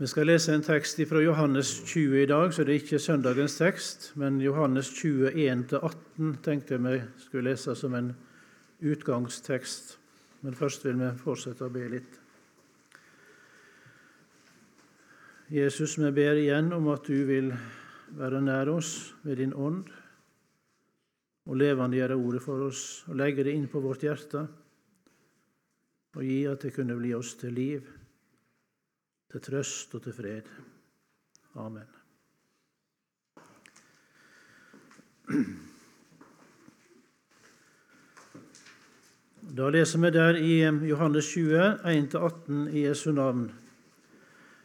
Vi skal lese en tekst fra Johannes 20 i dag, så det er ikke søndagens tekst. Men Johannes 20, 1-18 tenkte jeg vi skulle lese som en utgangstekst. Men først vil vi fortsette å be litt. Jesus, vi ber igjen om at du vil være nær oss ved din ånd og levendegjøre ordet for oss og legge det inn på vårt hjerte og gi at det kunne bli oss til liv, til trøst og til fred. Amen. Da leser vi der i Johannes 20, 1-18 i Jesu navn.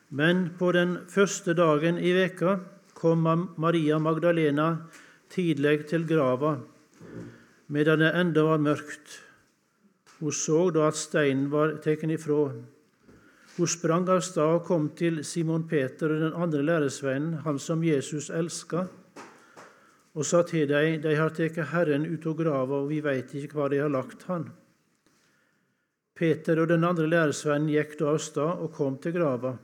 Men på den første dagen i veka kom Maria Magdalena tidlig til grava, medan det enda var mørkt. Hun så da at steinen var tatt ifra. Hun sprang av stad og kom til Simon Peter og den andre læresvennen, han som Jesus elska, og sa til dem, De har tatt Herren ut av grava, og vi veit ikke hva de har lagt han. Peter og den andre læresvennen gikk da av stad og kom til grava.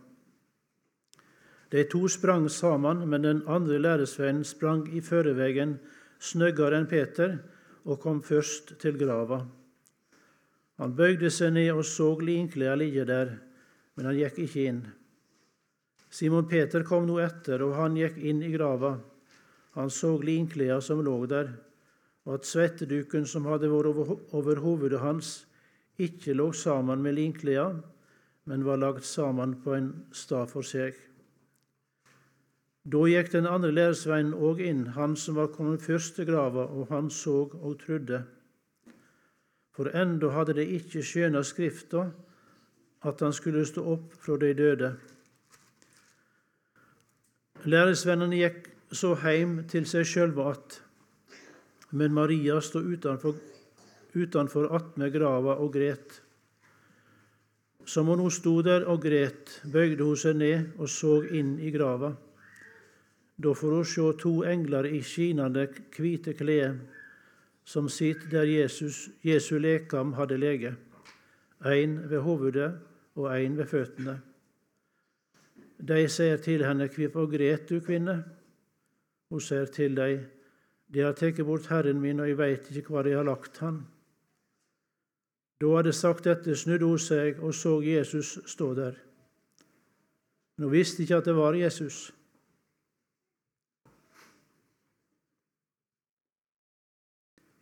De to sprang sammen, men den andre læresvennen sprang i førevegen snøggere enn Peter og kom først til grava. Han bøyde seg ned og så linklærne ligge der, men han gikk ikke inn. Simon Peter kom nå etter, og han gikk inn i grava. Han så linklærne som lå der, og at svetteduken som hadde vært over hovedet hans, ikke lå sammen med linklærne, men var lagt sammen på en stad for seg. Da gikk den andre læresveinen òg inn, han som var kommet først til grava, og han så og trodde. For enda hadde de ikke skjøna Skrifta, at han skulle stå opp fra de døde. Læresvennene gikk så heim til seg sjølve att, men Maria stod utenfor, utenfor attmed grava og gret. Som hun sto der og gret, bøyde hun seg ned og så inn i grava. Da får hun se to engler i skinende hvite klær, som sitter der Jesus, Jesu lekam hadde lege, én ved hovedet og én ved føttene. De sier til henne, Hvorfor gret du, kvinne? Hun sier til dem, De har tatt bort Herren min, og jeg veit ikke hva de har lagt han. Da hadde sagt dette, snudde hun seg og så Jesus stå der. Men hun visste ikke at det var Jesus.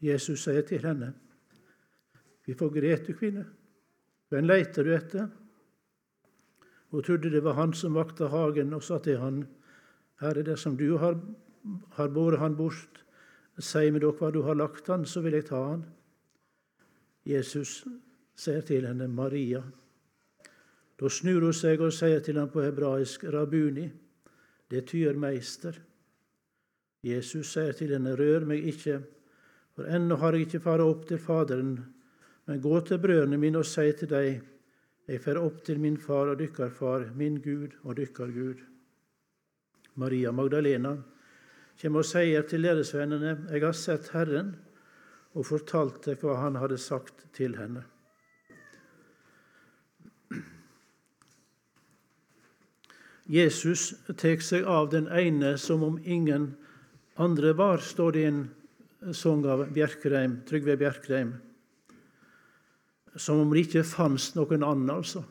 Jesus sier til henne, Hvorfor gret du, kvinne? Hvem leiter du etter? Hun trodde det var han som vakta hagen, og sa til han, Herre, dersom du har, har båret han bort, si meg dere hva du har lagt han, så vil jeg ta han. Jesus sier til henne, Maria. Da snur hun seg og sier til ham på hebraisk, Rabuni. Det tyr meister. Jesus sier til henne, rør meg ikke, for ennå har jeg ikke fara opp til Faderen, men gå til brødrene mine og si til dem, jeg fer opp til min far og dykkar far, min Gud og dykkar Gud. Maria Magdalena kommer og sier til læresvennene, jeg har sett Herren, og fortalte hva han hadde sagt til henne. Jesus tar seg av den ene som om ingen andre var, står det i en sang av Bjerkreim, Trygve Bjerkreim. Som om det ikke fantes noen annen, altså.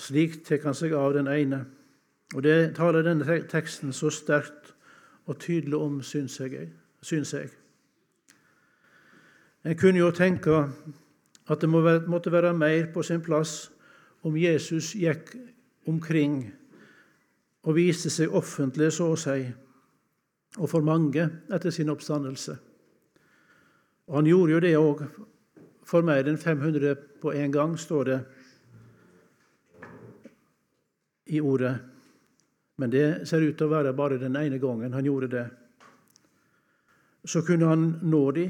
Slik tar han seg av den ene. Og Det taler denne teksten så sterkt og tydelig om, syns jeg. En kunne jo tenke at det måtte være mer på sin plass om Jesus gikk omkring og viste seg offentlig, så å si og for mange etter sin oppstandelse. Og Han gjorde jo det òg for mer enn 500 på en gang, står det i ordet. Men det ser ut til å være bare den ene gangen han gjorde det. Så kunne han nå de,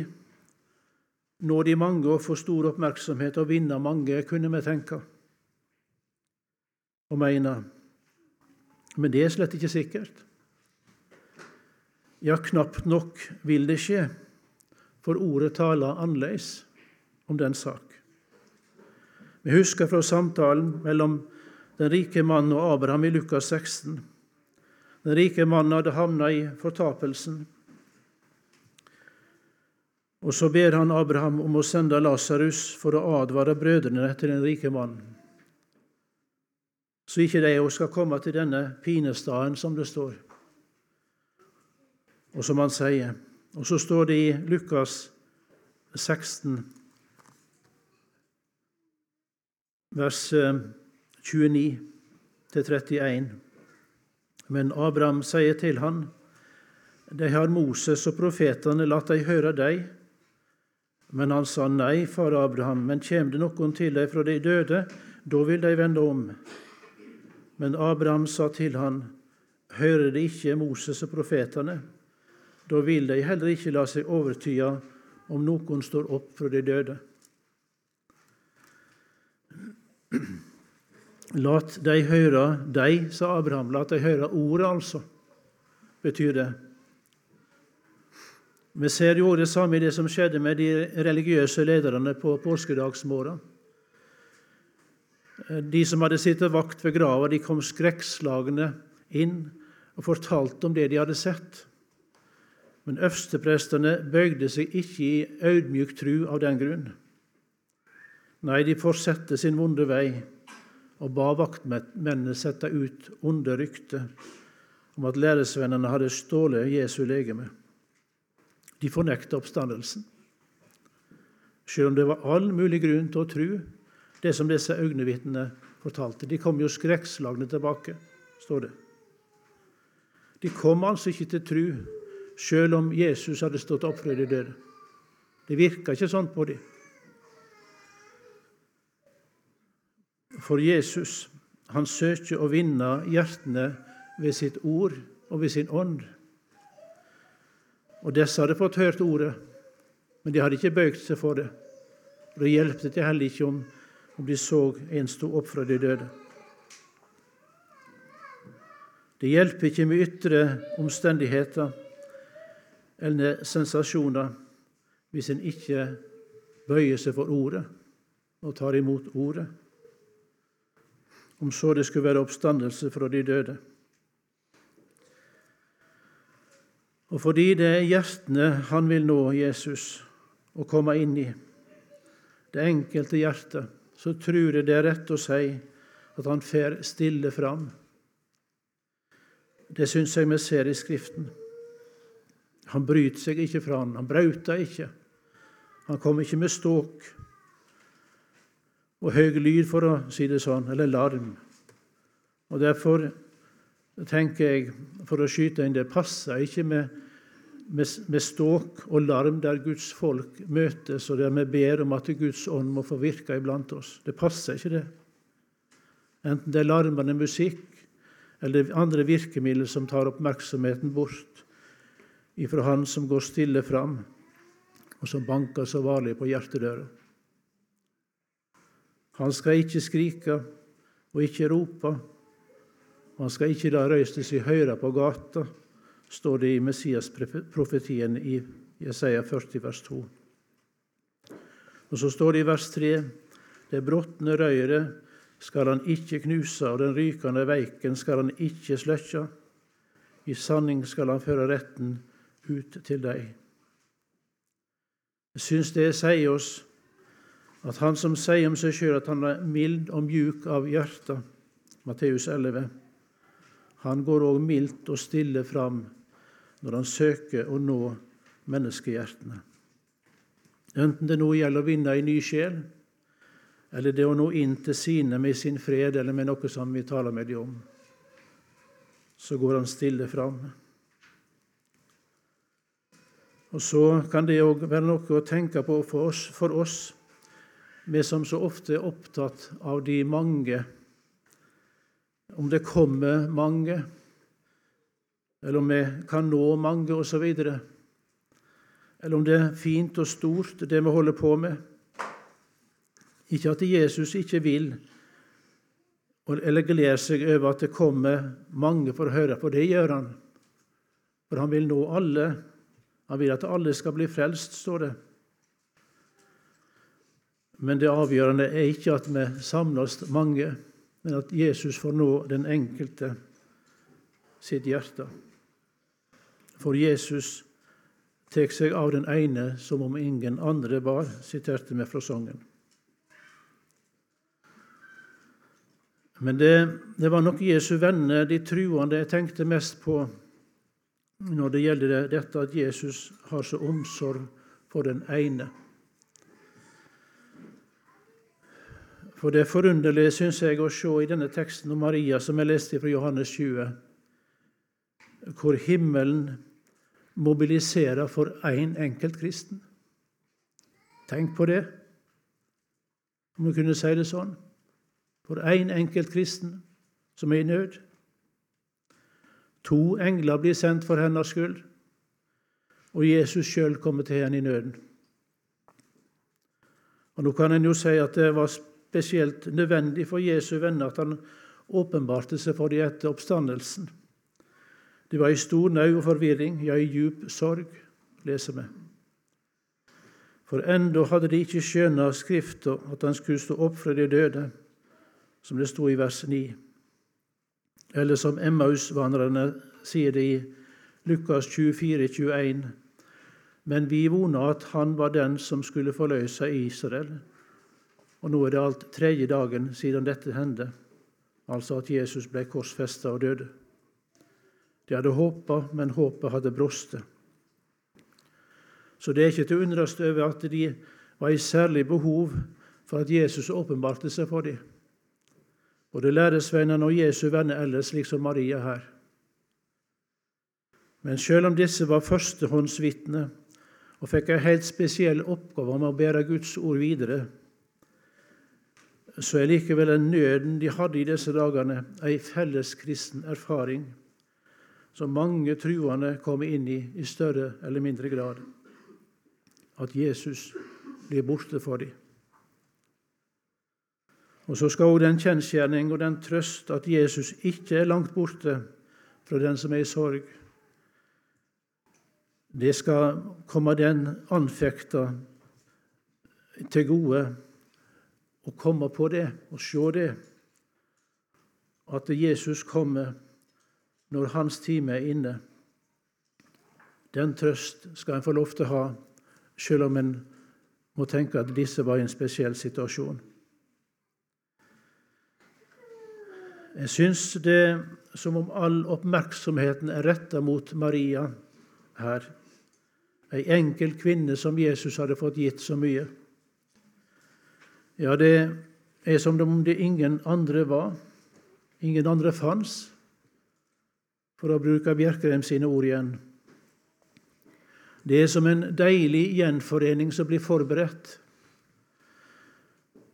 nå de mange og få stor oppmerksomhet og vinne mange, kunne vi tenke og mene. Men det er slett ikke sikkert. Ja, knapt nok vil det skje, for ordet taler annerledes om den sak. Vi husker fra samtalen mellom den rike mannen og Abraham i Lukas 16. Den rike mannen hadde havna i fortapelsen. Og så ber han Abraham om å sende Lasarus for å advare brødrene til den rike mannen, så ikke de òg skal komme til denne pinestaden, som det står, og som han sier. Og så står det i Lukas 16, vers 29 eh, 31. Men Abraham sier til han, De har Moses og profetene, latt dei høre deg. Men han sa nei, far Abraham, men kjem det noen til deg fra de døde, da vil de vende om. Men Abraham sa til han, hører de ikke Moses og profetene? Da vil de heller ikke la seg overtyde om noen står opp fra de døde. Lat de høre deg, sa Abraham. Lat de høre ordet, altså, betyr det. Vi ser jo det samme i det som skjedde med de religiøse lederne på påskedagsmorgen. De som hadde sittet vakt ved grava, de kom skrekkslagne inn og fortalte om det de hadde sett. Men øversteprestene bøyde seg ikke i audmjuk tru av den grunn. Nei, de fortsatte sin vonde vei og ba vaktmennene sette ut onde rykter om at læresvennene hadde stjålet Jesu legeme. De fornekta oppstandelsen, selv om det var all mulig grunn til å tro det som disse øyenvitnene fortalte. De kom jo skrekkslagne tilbake, står det. De kom altså ikke til tro, selv om Jesus hadde stått opp fra de døde. Det virka ikke sånn på dem. For Jesus han søker å vinne hjertene ved sitt ord og ved sin ånd. Og Disse hadde fått hørt ordet, men de hadde ikke bøyd seg for det. Og Det hjalp det heller ikke om, om de så en stå opp fra de døde. Det hjelper ikke med ytre omstendigheter eller sensasjoner hvis en ikke bøyer seg for ordet og tar imot ordet om så det skulle være oppstandelse fra de døde. Og fordi det er hjertene han vil nå Jesus og komme inn i, det enkelte hjertet, så tror jeg det er rett å si at han fer stille fram. Det syns jeg vi ser i Skriften. Han bryter seg ikke fra han, han brauter ikke. Han kommer ikke med ståk og høy lyd, for å si det sånn, eller larm. Og Derfor tenker jeg, for å skyte inn det, passer ikke med, med, med ståk og larm der Guds folk møtes, og der vi ber om at Guds ånd må få virke iblant oss. Det passer ikke, det. Enten det er larmende musikk eller andre virkemidler som tar oppmerksomheten bort ifra Han som går stille fram, og som banker så varlig på hjertedøra. Han skal ikke skrike og ikke rope. Han skal ikke la røysta si høyre på gata, står det i Messias-profetien i Jesaja 40, vers 2. Og så står det i vers 3.: Det bråtne røyret skal han ikke knuse, og den rykende veiken skal han ikke sløkkja. I sanning skal han føre retten ut til deg. Jeg syns det sier oss at han som sier om seg sjøl at han er mild og mjuk av hjerte, Matteus 11, han går òg mildt og stille fram når han søker å nå menneskehjertene. Enten det nå gjelder å vinne ei ny sjel, eller det å nå inn til sine med sin fred eller med noe som vi taler med dem om, så går han stille fram. Og så kan det òg være noe å tenke på for oss, for oss vi som så ofte er opptatt av de mange, om det kommer mange, eller om vi kan nå mange, osv., eller om det er fint og stort, det vi holder på med. Ikke at Jesus ikke vil eller gleder seg over at det kommer mange for å høre, for det gjør han. For han vil nå alle. Han vil at alle skal bli frelst, står det. Men det avgjørende er ikke at vi samler oss mange, men at Jesus får nå den enkelte sitt hjerte. For Jesus tar seg av den ene som om ingen andre var, siterte vi fra sangen. Men det, det, var nok Jesu venner, de truende, jeg tenkte mest på når det gjelder dette at Jesus har så omsorg for den ene. For det er forunderlig, syns jeg, å se i denne teksten om Maria som jeg leste fra Johannes 20, hvor himmelen mobiliserer for én en enkelt kristen. Tenk på det, om du kunne si det sånn. For én en enkelt kristen som er i nød. To engler blir sendt for hennes skyld, og Jesus sjøl kommer til henne i nøden. Og Nå kan en jo si at det var spesielt nødvendig for Jesu venner at han åpenbarte seg for dem etter oppstandelsen. De var i stor nau og forvirring, ja, i djup sorg, leser vi. For enda hadde de ikke skjønna Skrifta, at han skulle stå opp fra de døde, som det sto i vers 9. Eller som Emmaus-vandrerne sier det i Lukas 24, 21. Men vi vona at han var den som skulle forløse Israel. Og nå er det alt tredje dagen siden dette hendte, altså at Jesus ble korsfesta og døde. De hadde håpa, men håpet hadde brostet. Så det er ikke til å undres over at de var i særlig behov for at Jesus åpenbarte seg for dem. Både læresvennene og Jesu venner ellers, slik som Maria her. Men selv om disse var førstehåndsvitner og fikk en helt spesiell oppgave om å bære Guds ord videre, så er likevel den nøden de hadde i disse dagene, ei felles kristen erfaring som mange truende kommer inn i i større eller mindre grad. At Jesus blir borte for dem. Og så skal også den kjensgjerning og den trøst at Jesus ikke er langt borte fra den som er i sorg. Det skal komme den anfekta til gode å komme på det og se det, at Jesus kommer når hans time er inne. Den trøst skal en få lov til å ha, selv om en må tenke at disse var i en spesiell situasjon. Jeg syns det er som om all oppmerksomheten er retta mot Maria her. Ei enkel kvinne som Jesus hadde fått gitt så mye. Ja, det er som om det ingen andre var, ingen andre fantes, for å bruke Bjerkreim sine ord igjen. Det er som en deilig gjenforening som blir forberedt.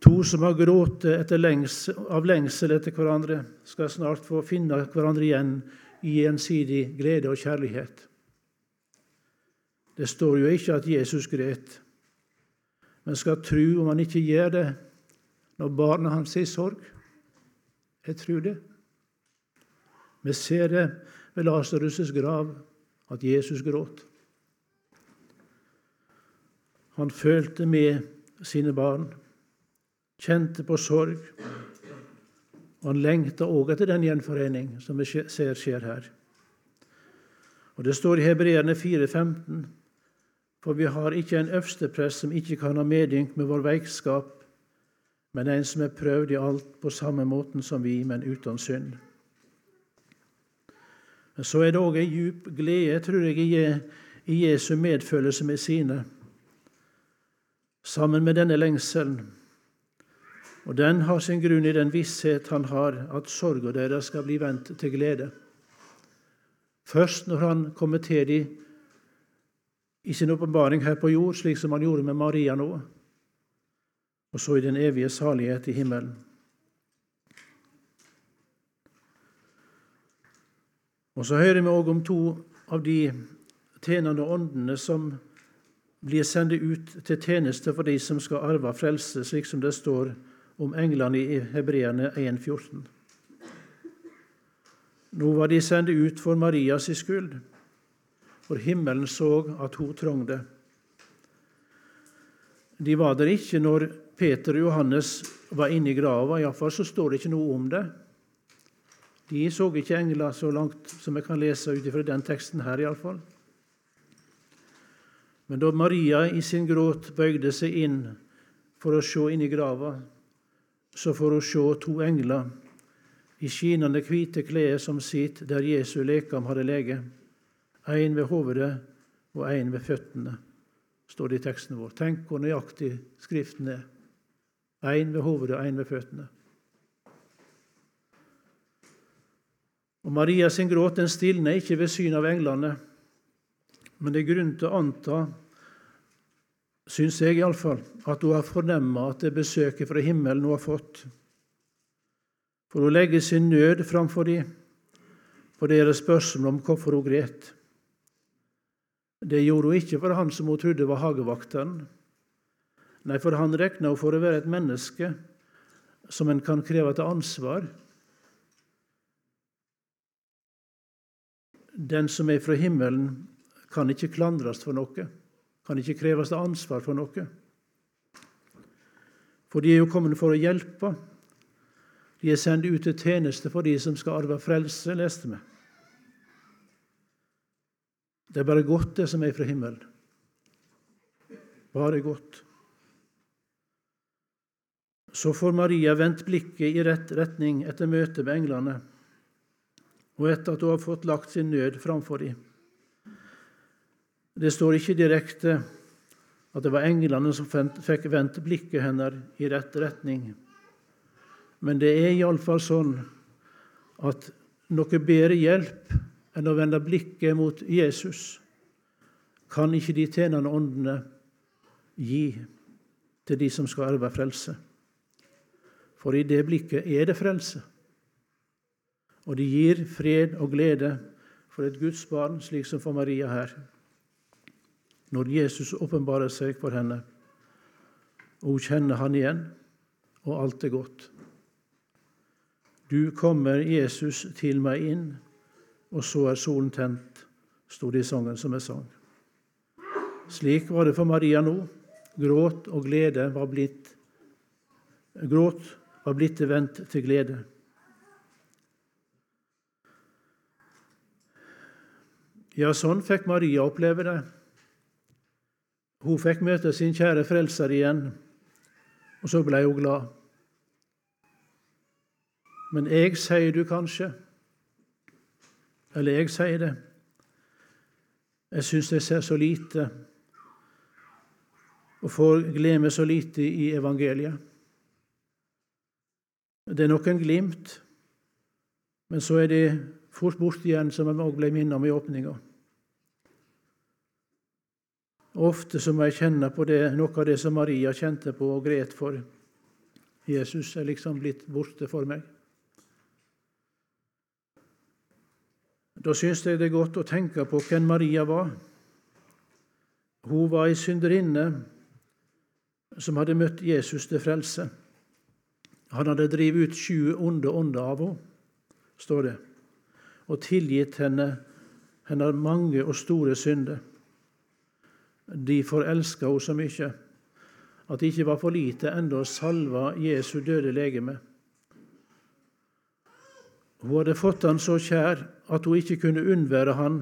To som har grått av lengsel etter hverandre, skal snart få finne hverandre igjen i gjensidig glede og kjærlighet. Det står jo ikke at Jesus gret, men skal tru om han ikke gjør det når barna hans er i sorg. Jeg tror det. Vi ser det ved Lasarus' grav, at Jesus gråt. Han følte med sine barn, kjente på sorg. Og han lengta òg etter den gjenforening som vi ser skjer her. Og Det står i Hebreerne 4,15.: For vi har ikke en øversteprest som ikke kan ha medynk med vår veikskap, men en som er prøvd i alt på samme måten som vi, men uten synd. Men så er det òg ei djup glede, tror jeg, i Jesu medfølelse med sine, sammen med denne lengselen. Og den har sin grunn i den visshet han har, at sorga deres skal bli vendt til glede. Først når han kommer til dem i sin åpenbaring her på jord, slik som han gjorde med Maria nå, og så i den evige salighet i himmelen. Og Så hører vi òg om to av de tjenende åndene som blir sendt ut til tjeneste for de som skal arve frelse, slik som det står om englene i Hebreerne 1,14. Nå var de sendt ut for Marias skyld, for himmelen så at hun trengte. De var der ikke når Peter og Johannes var inne i grava. Iallfall så står det ikke noe om det. De så ikke engler så langt som jeg kan lese ut fra den teksten her, iallfall. Men da Maria i sin gråt bøyde seg inn for å se inn i grava, så får hun se to engler i skinende hvite klær som sitt der Jesu lekam hadde lege, én ved hovedet og én ved føttene, står det i teksten vår. Tenk hvor nøyaktig Skriften er. Én ved hovedet og én ved føttene. Og Maria sin gråt den stilner ikke ved syn av englene, men det er grunn til å anta, syns jeg iallfall, at hun har fornemma at det besøket fra himmelen hun har fått, for hun legger sin nød framfor dem på deres spørsmål om hvorfor hun gret. Det gjorde hun ikke for han som hun trodde var hagevakteren. Nei, for han regna hun for å være et menneske som en kan kreve til ansvar Den som er fra himmelen, kan ikke klandres for noe, kan ikke kreves ansvar for noe. For de er jo kommet for å hjelpe. De er sendt ut til tjeneste for de som skal arve frelse, leste vi. Det er bare godt, det som er fra himmelen. Bare godt. Så får Maria vendt blikket i rett retning etter møtet med englene og etter at hun har fått lagt sin nød framfor dem. Det står ikke direkte at det var englene som fikk vendt blikket hennes i rett retning. Men det er iallfall sånn at noe bedre hjelp enn å vende blikket mot Jesus kan ikke de tjenende åndene gi til de som skal arve frelse. For i det blikket er det frelse og de gir fred og glede for et Guds barn, slik som for Maria her, når Jesus åpenbarer seg for henne. Og hun kjenner han igjen, og alt er godt. Du kommer, Jesus, til meg inn, og så er solen tent, sto det i sangen som jeg sang. Slik var det for Maria nå. Gråt og glede var blitt Gråt var blitt vendt til glede. Ja, sånn fikk Maria oppleve det. Hun fikk møte sin kjære frelser igjen, og så ble hun glad. Men jeg sier du kanskje, eller jeg sier det, jeg syns jeg ser så lite og får glede meg så lite i evangeliet. Det er noen glimt, men så er de fort borte igjen, som jeg òg ble minnet om i åpninga. Ofte så må jeg kjenne på det, noe av det som Maria kjente på og gret for. Jesus er liksom blitt borte for meg. Da syns jeg det er godt å tenke på hvem Maria var. Hun var ei synderinne som hadde møtt Jesus til frelse. Han hadde drevet ut sju onde ånder av henne, står det, og tilgitt henne hennes mange og store synder. De forelska henne så mye at det ikke var for lite enda å salve Jesu døde legeme. Hun hadde fått han så kjær at hun ikke kunne unnvære han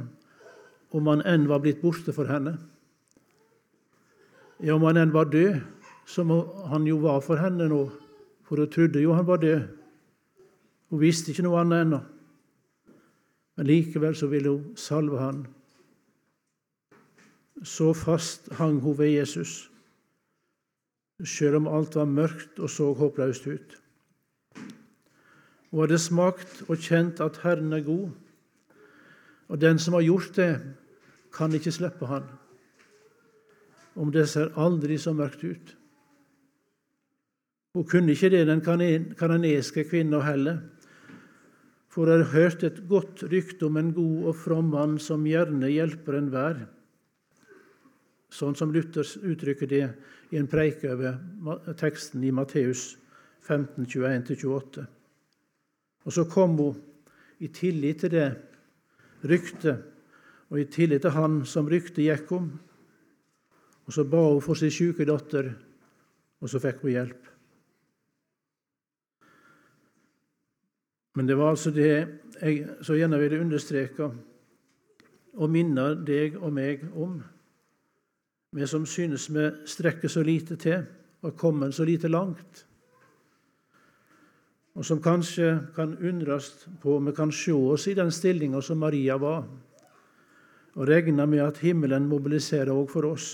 om han enn var blitt borte for henne. Ja, om han enn var død, som han jo var for henne nå, for hun trodde jo han var død. Hun visste ikke noe annet ennå. Men likevel så ville hun salve han så fast hang hun ved Jesus, selv om alt var mørkt og så håpløst ut. Hun hadde smakt og kjent at Herren er god, og den som har gjort det, kan ikke slippe Han, om det ser aldri så mørkt ut. Hun kunne ikke det, den kanadiske kvinna heller, for hun har hørt et godt rykte om en god og from mann som gjerne hjelper enhver sånn som Luther uttrykker det i en preik over teksten i Matteus 15, 21-28. Og så kom hun i tillit til det ryktet, og i tillit til han som ryktet gikk om. Og så ba hun for sin syke datter, og så fikk hun hjelp. Men det var altså det jeg så gjerne ville understreke og minne deg og meg om, vi som synes vi strekker så lite til og kommer så lite langt, og som kanskje kan undres på om vi kan se oss i den stillinga som Maria var, og regne med at himmelen mobiliserer òg for oss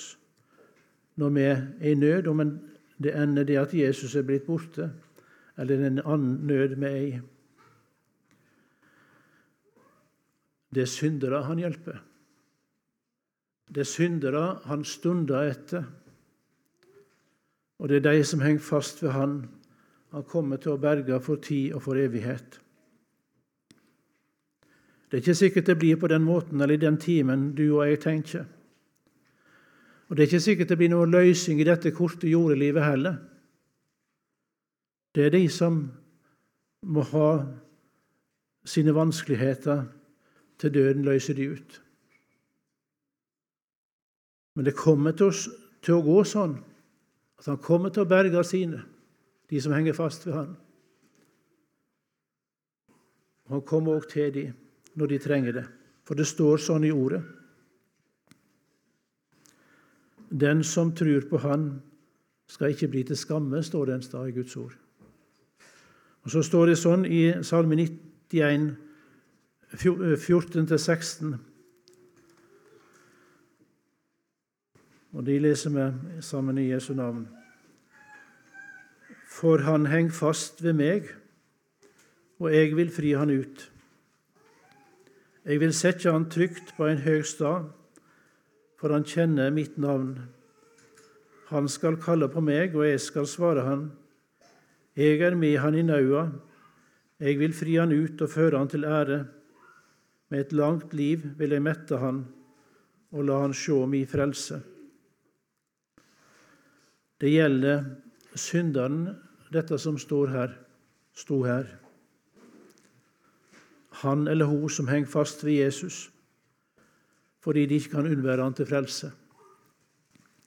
når vi er i nød, om det ender det at Jesus er blitt borte, eller en annen nød vi er i. Det er syndere han hjelper. Det er syndere han stunder etter. Og det er de som henger fast ved han han kommer til å berge for tid og for evighet. Det er ikke sikkert det blir på den måten eller i den timen du og jeg tenker. Og det er ikke sikkert det blir noen løsning i dette korte jordelivet heller. Det er de som må ha sine vanskeligheter til døden løser de ut. Men det kommer til, å, til å gå sånn at han kommer til å berge sine, de som henger fast ved han. Han kommer òg til dem når de trenger det, for det står sånn i ordet. Den som tror på Han, skal ikke bli til skamme, står det en sted i Guds ord. Og Så står det sånn i Salme 91, 14-16. Og de leser vi sammen i Jesu navn. For han henger fast ved meg, og jeg vil fri han ut. Jeg vil sette han trygt på en høg stad, for han kjenner mitt navn. Han skal kalle på meg, og jeg skal svare han. Jeg er med han i naua. Jeg vil fri han ut og føre han til ære. Med et langt liv vil jeg mette han og la han sjå mi frelse. Det gjelder synderen, dette som står her, sto her. Han eller hun som henger fast ved Jesus fordi de ikke kan unnvære han til frelse.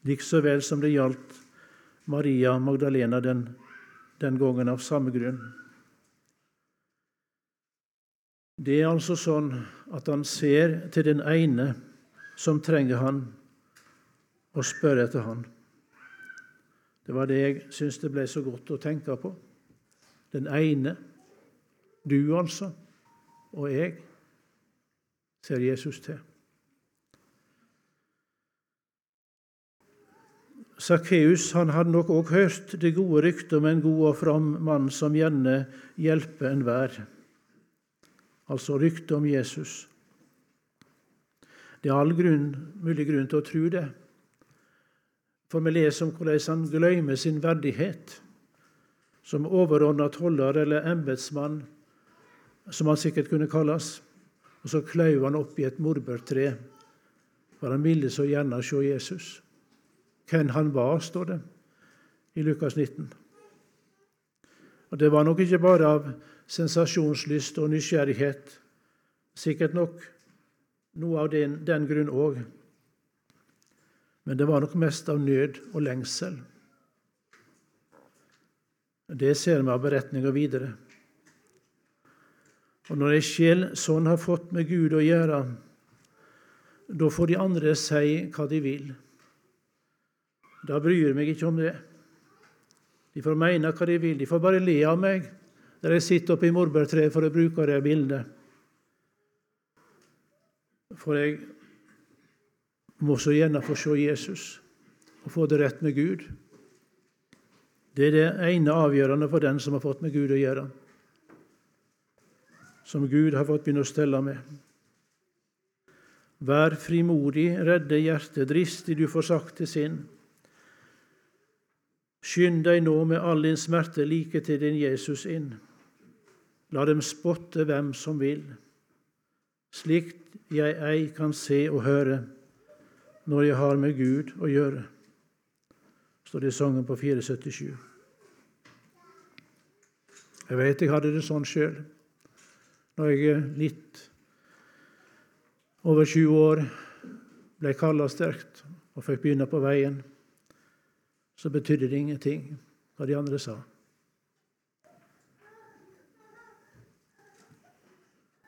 Likså vel som det gjaldt Maria Magdalena den, den gangen av samme grunn. Det er altså sånn at han ser til den ene som trenger han, og spør etter han. Det var det jeg syns det ble så godt å tenke på. Den ene, du altså, og jeg, ser Jesus til. Sakkeus hadde nok òg hørt det gode ryktet om en god og from mann som gjerne hjelper enhver. Altså ryktet om Jesus. Det er all grunn, mulig grunn til å tro det. For vi leser om hvordan han glemmer sin verdighet som overordna toller eller embetsmann, som han sikkert kunne kalles. Og så klauv han opp i et morbærtre, for han ville så gjerne se Jesus. Hvem han var, står det i Lukas 19. Og Det var nok ikke bare av sensasjonslyst og nysgjerrighet, sikkert nok noe av den, den grunn òg. Men det var nok mest av nød og lengsel. Det ser vi av beretninga videre. Og når ei sjel sånn har fått med Gud å gjøre, da får de andre si hva de vil. Da bryr jeg meg ikke om det. De får mene hva de vil. De får bare le av meg der jeg sitter oppe i morbærtreet, for å bruke det bildet. For jeg må så gjerne få se Jesus og få det rett med Gud. Det er det ene avgjørende for den som har fått med Gud å gjøre. Som Gud har fått begynne å stelle med. Vær frimodig, redde hjertet, dristig du får sagt til sinn. Skynd deg nå med all din smerte like til din Jesus inn. La dem spotte hvem som vil, slikt jeg ei kan se og høre når jeg har med Gud å gjøre, står det i sangen på 477. Jeg vet jeg hadde det sånn sjøl. Når jeg litt over 20 år ble kalla sterkt og fikk begynne på veien så betydde det ingenting hva de andre sa.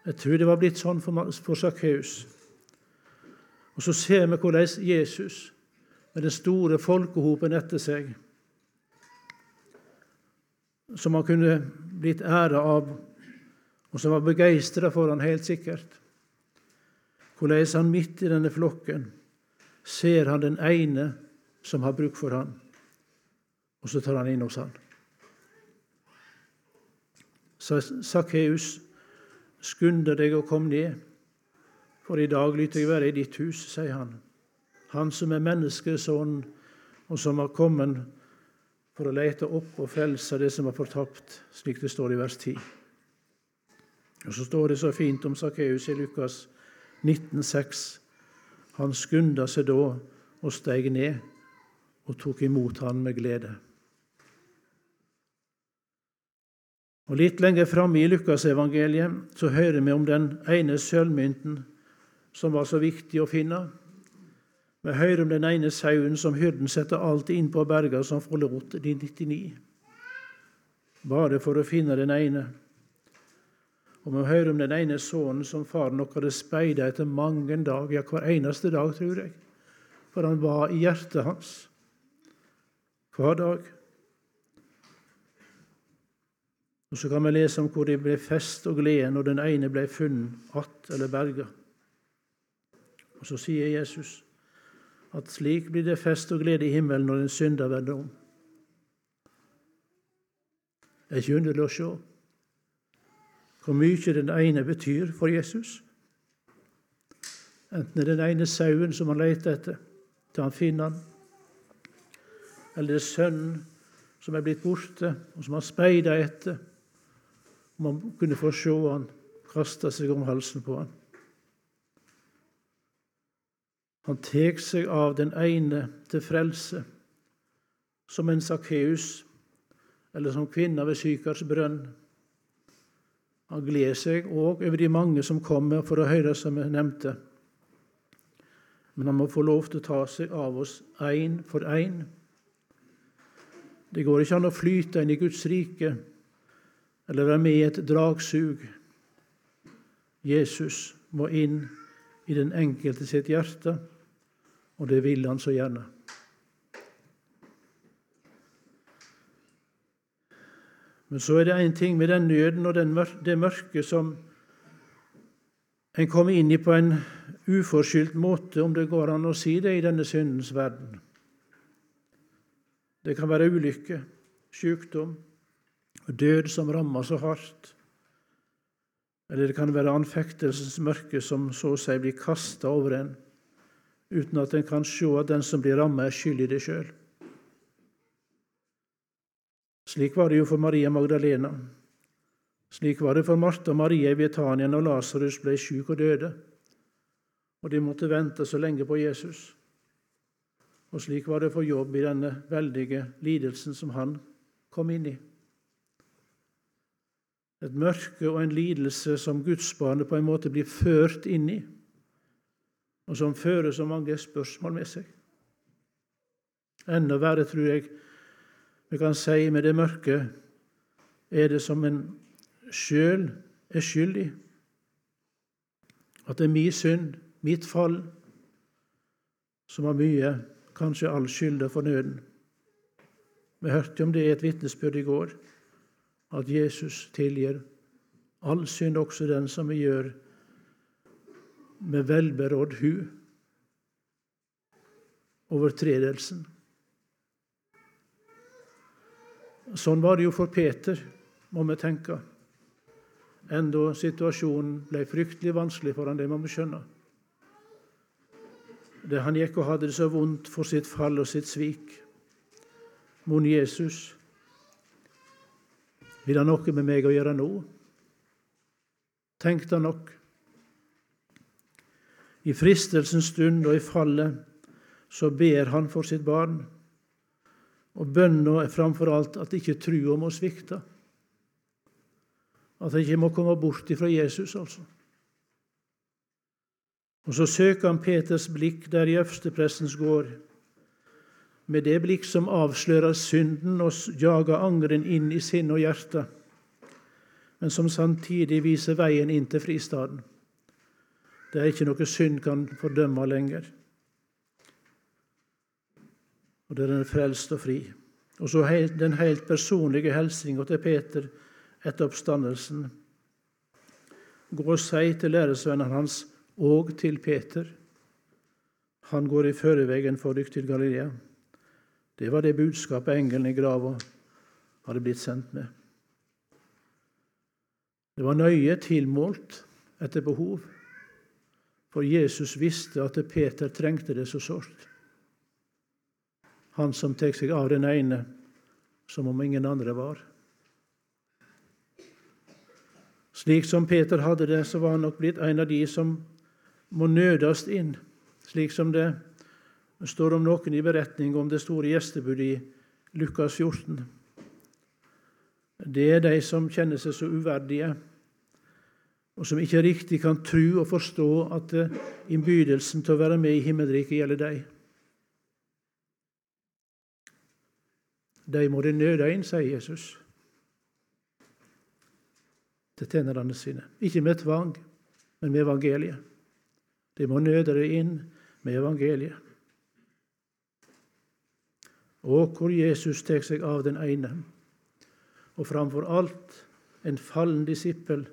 Jeg tror det var blitt sånn for Sakkeus. Og så ser vi hvordan Jesus, med den store folkehopen etter seg, som han kunne blitt æra av, og som var begeistra for han helt sikkert, hvordan han midt i denne flokken ser han den ene som har bruk for han, og så tar han inn hos han. Sakkeus, skunder deg å komme ned, for i dag lytter jeg være i ditt hus, sier han. Han som er menneskesønn, og som har kommet for å lete opp og frelse det som er fortapt, slik det står i vers 10. Og Så står det så fint om Sakkeus i Lukas 19,6. Han skunda seg da og steg ned og tok imot han med glede. Og Litt lenger framme i Lukasevangeliet så hører vi om den ene sølvmynten som var så viktig å finne. Vi hører om den ene sauen som hyrden setter alltid inn på berga som forlot de 99, bare for å finne den ene. Og vi hører om den ene sønnen som faren nok hadde speida etter mange dager, ja, hver eneste dag, tror jeg, for han var i hjertet hans hver dag. Og Så kan vi lese om hvor de ble fest og glede når den ene ble funnet att eller berga. Og Så sier Jesus at slik blir det fest og glede i himmelen når en synder vender om. Det er ikke underlig å se hvor mye den ene betyr for Jesus. Enten det er den ene sauen som han leter etter til han finner han, eller det er sønnen som er blitt borte, og som han speider etter, man kunne få se han kaste seg om halsen på han. Han tek seg av den ene til frelse, som en Sakkeus eller som kvinna ved Sykars brønn. Han gleder seg òg over de mange som kommer for å høre, som jeg nevnte. Men han må få lov til å ta seg av oss én for én. Det går ikke an å flyte inn i Guds rike eller være med i et dragsug. Jesus må inn i den enkelte sitt hjerte, og det vil han så gjerne. Men så er det én ting med den nøden og det mørket som en kommer inn i på en uforskyldt måte, om det går an å si det, i denne syndens verden. Det kan være ulykke, sykdom, død som rammer så hardt. Eller det kan være anfektelsens mørke som så å si blir kasta over en, uten at en kan se at den som blir rammet, er skyld i det sjøl. Slik var det jo for Maria Magdalena. Slik var det for Martha og Maria i Betania når Lasarus ble sjuk og døde, og de måtte vente så lenge på Jesus. Og slik var det for Jobb i denne veldige lidelsen som han kom inn i et mørke og en lidelse som gudsbarnet på en måte blir ført inn i, og som fører så mange spørsmål med seg. Enda verre, tror jeg vi kan si med det mørke, er det som en sjøl er skyld i. At det er min synd, mitt fall, som har mye, kanskje all skylda for nøden. Vi hørte om det i et vitnesbyrd i går at Jesus tilgir all synd, også den som vi gjør med velberådd hu. Overtredelsen. Sånn var det jo for Peter, må vi tenke. Enda situasjonen ble fryktelig vanskelig for han, det må vi skjønne. Det han gikk og hadde det så vondt for sitt fall og sitt svik. Mon Jesus vil han noe med meg å gjøre nå? Tenk deg nok. I fristelsens stund og i fallet så ber han for sitt barn. Og bønna er framfor alt at ikke trua må svikte. At han ikke må komme bort ifra Jesus, altså. Og så søker han Peters blikk der i øversteprestens gård med det blikk som avslører synden og jager angeren inn i sinn og hjerte. men som samtidig viser veien inn til fristaden. Det er ikke noe synd kan fordømme lenger. Og der er frelst og fri. Og så den helt personlige hilsinga til Peter etter oppstandelsen. Gå og si til læresvennene hans og til Peter. Han går i førevegen for dykk til Galilea. Det var det budskapet engelen i grava hadde blitt sendt med. Det var nøye tilmålt etter behov, for Jesus visste at Peter trengte det så sårt. Han som tar seg av den ene som om ingen andre var. Slik som Peter hadde det, så var han nok blitt en av de som må nødast inn, slik som det står om noen i beretning om det store gjestebudet i Lukas 14. Det er de som kjenner seg så uverdige, og som ikke riktig kan tro og forstå at innbydelsen til å være med i himmelriket gjelder dem. De må det nøde inn, sier Jesus til tjenerne sine. Ikke med tvang, men med evangeliet. De må nøde det inn med evangeliet. Og hvor Jesus tar seg av den ene, og framfor alt en fallen disippel,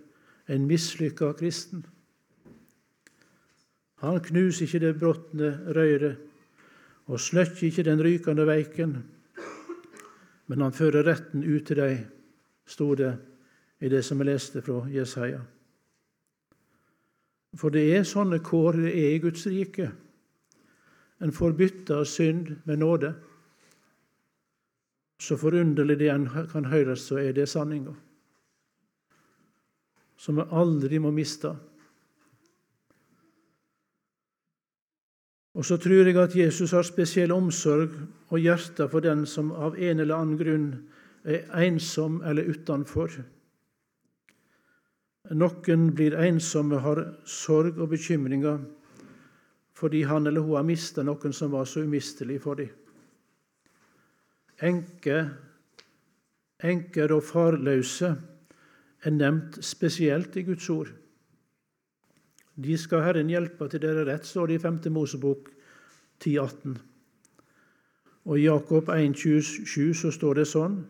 en mislykka kristen. Han knuser ikke det brotne røret og sløkker ikke den rykende veiken, men han fører retten ut til deg, sto det i det som jeg leste fra Jesaja. For det er sånne kår det er i Guds rike. En får av synd med nåde. Så forunderlig det en kan høres, så er det sanninga. Som vi aldri må miste. Og så tror jeg at Jesus har spesiell omsorg og hjerte for den som av en eller annen grunn er ensom eller utenfor. Noen blir ensomme, har sorg og bekymringer fordi han eller hun har mista noen som var så umistelig for dem. Enker, enker og farløse er nevnt spesielt i Guds ord. De skal Herren hjelpe til dere rett, står det i 5. Mosebok 10,18. Og i Jakob 1,27 så står det sånn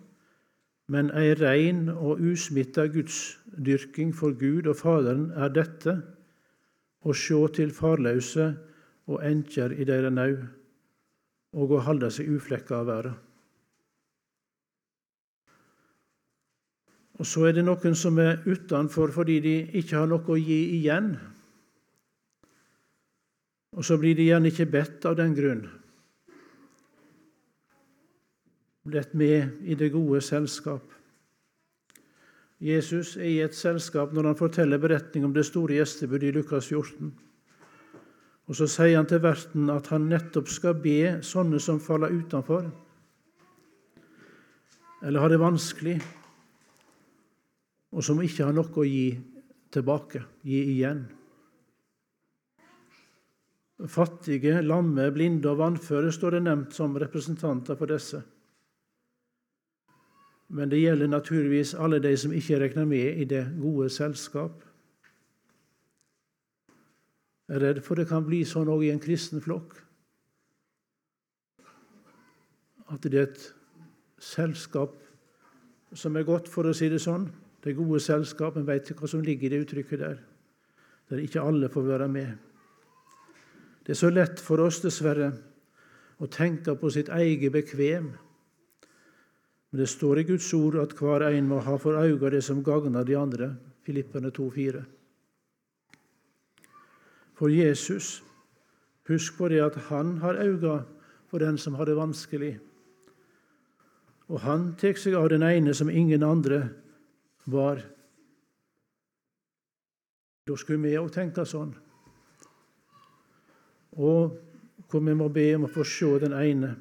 Men ei rein og usmitta gudsdyrking for Gud og Faderen er dette å sjå til farløse og enkjer i deira nau, og å halde seg uflekka av verda. Og så er det noen som er utenfor fordi de ikke har noe å gi igjen. Og så blir de gjerne ikke bedt av den grunn. Blitt med i det gode selskap. Jesus er i et selskap når han forteller beretning om det store gjestebudet i Lukas 14. Og Så sier han til verten at han nettopp skal be sånne som faller utenfor, eller har det vanskelig, og som ikke har noe å gi tilbake, gi igjen. Fattige, lamme, blinde og vannføre står det nevnt som representanter for disse. Men det gjelder naturligvis alle de som ikke regner med i det gode selskap. Jeg er redd for det kan bli sånn òg i en kristen flokk. At det er et selskap som er godt, for å si det sånn. Det gode selskap. En veit hva som ligger i det uttrykket der. Der ikke alle får være med. Det er så lett for oss, dessverre, å tenke på sitt eget bekvem. Men det står i Guds ord at hver en må ha for øye det som gagner de andre. Filippene 2,4. For Jesus, husk på det at han har øye for den som har det vanskelig. Og han tar seg av den ene som ingen andre var. Da skulle vi òg tenke sånn og hvor vi må be om å få se den ene.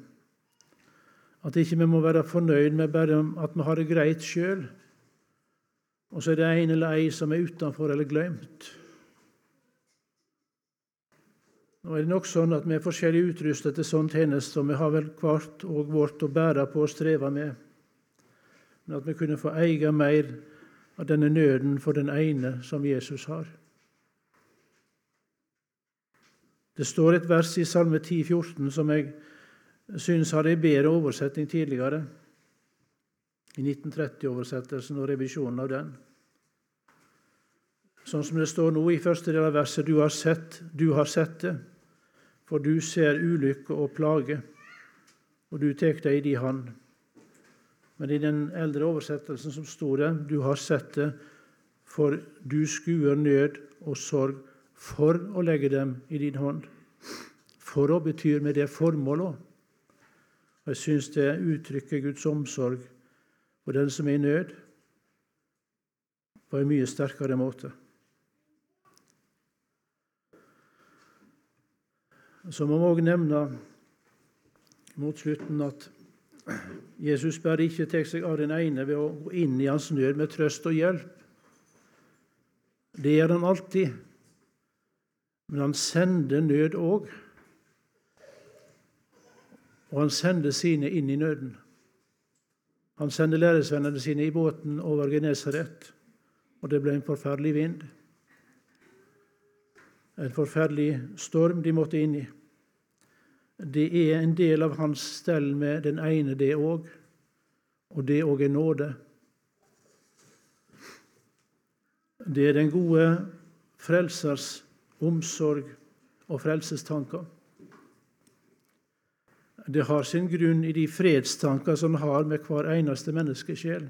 At ikke vi må være fornøyd med bare at vi har det greit sjøl, og så er det en eller ei som er utenfor eller glemt. Nå er det nok sånn at Vi er forskjellig utrustet til sånn tjeneste, og vi har vel hvert og vårt å bære på og streve med. Men at vi kunne få eie mer av denne nøden for den ene som Jesus har. Det står et vers i Salme 10, 14 som jeg syns hadde en bedre oversetning tidligere, i 1930-oversettelsen og revisjonen av den. Sånn som det står nå i første del av verset du har sett, du har sett det, for du ser ulykke og plage, og du tek det i di hand. Men i den eldre oversettelsen som sto det, du har sett det, for du skuer nød og sorg for å legge dem i din hånd. For å betyr med det formålet. Jeg syns det uttrykker Guds omsorg for den som er i nød, på en mye sterkere måte. Så må vi òg nevne mot slutten at Jesus bare ikke tar seg av den ene ved å gå inn i hans nød med trøst og hjelp. Det gjør han alltid. Men han sender nød òg. Og han sender sine inn i nøden. Han sender læresvennene sine i båten over Genesaret, og det ble en forferdelig vind. En forferdelig storm de måtte inn i. Det er en del av hans stell med den ene, det òg, og det òg er nåde. Det er den gode frelsers omsorg og frelsestanker. Det har sin grunn i de fredstanker som har med hver eneste menneskesjel.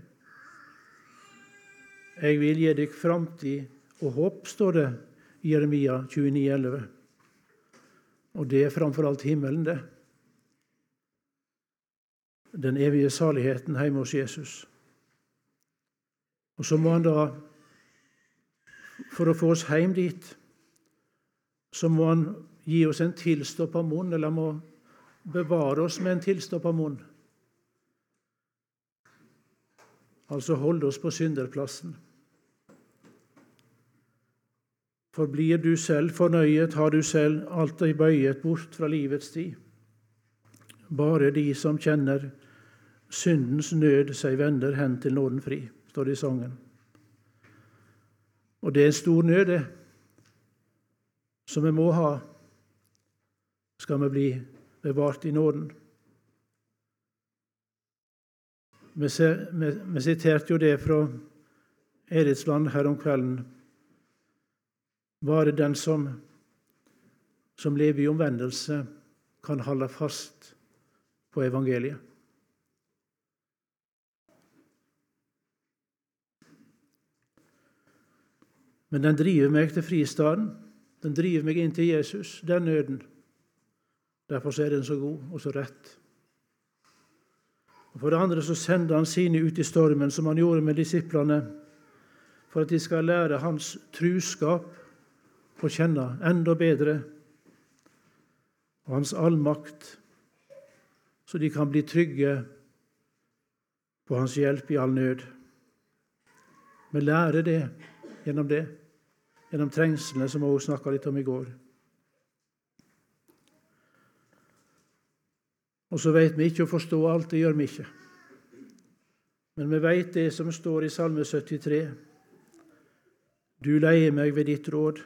Jeg vil gi deg framtid og håp, står det i Jeremia 29, 29,11. Og det er framfor alt himmelen, det. Den evige saligheten hjemme hos Jesus. Og så må han da, for å få oss hjem dit, så må han gi oss en tilstoppa munn, eller han må bevare oss med en tilstoppa munn. Altså holde oss på synderplassen. For blir du selv fornøyet, har du selv alltid bøyet bort fra livets tid. Bare de som kjenner syndens nød, seg vender hen til nåden fri, står det i sangen. Og det er en stor nød, det, som vi må ha, skal vi bli bevart i nåden. Vi, siterte jo det fra Eritsland her om kvelden. Bare den som, som lever i omvendelse, kan holde fast på evangeliet. Men den driver meg til fristaden. Den driver meg inn til Jesus, den nøden. Derfor er den så god og så rett. Og For det andre så sender han sine ut i stormen, som han gjorde med disiplene, for at de skal lære hans truskap å kjenne enda bedre, og hans allmakt, så de kan bli trygge på hans hjelp i all nød. Vi lærer det gjennom det, gjennom trengslene, som vi også snakka litt om i går. Og så veit vi ikke å forstå alt, det gjør vi ikke. Men vi veit det som står i Salme 73. Du leier meg ved ditt råd,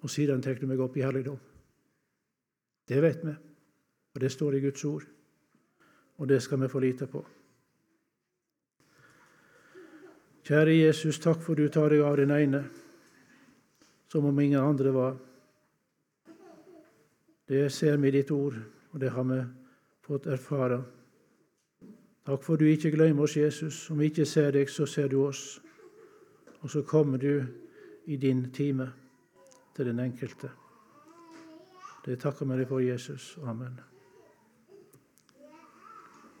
og siden tar du meg opp i helligdom. Det vet vi, og det står i Guds ord. Og det skal vi få lite på. Kjære Jesus, takk for du tar deg av den ene, som om ingen andre var. Det ser vi i ditt ord, og det har vi fått erfare. Takk for du ikke glemmer oss, Jesus. Om vi ikke ser deg, så ser du oss. Og så kommer du i din time til den enkelte. Det takker vi deg for, Jesus. Amen.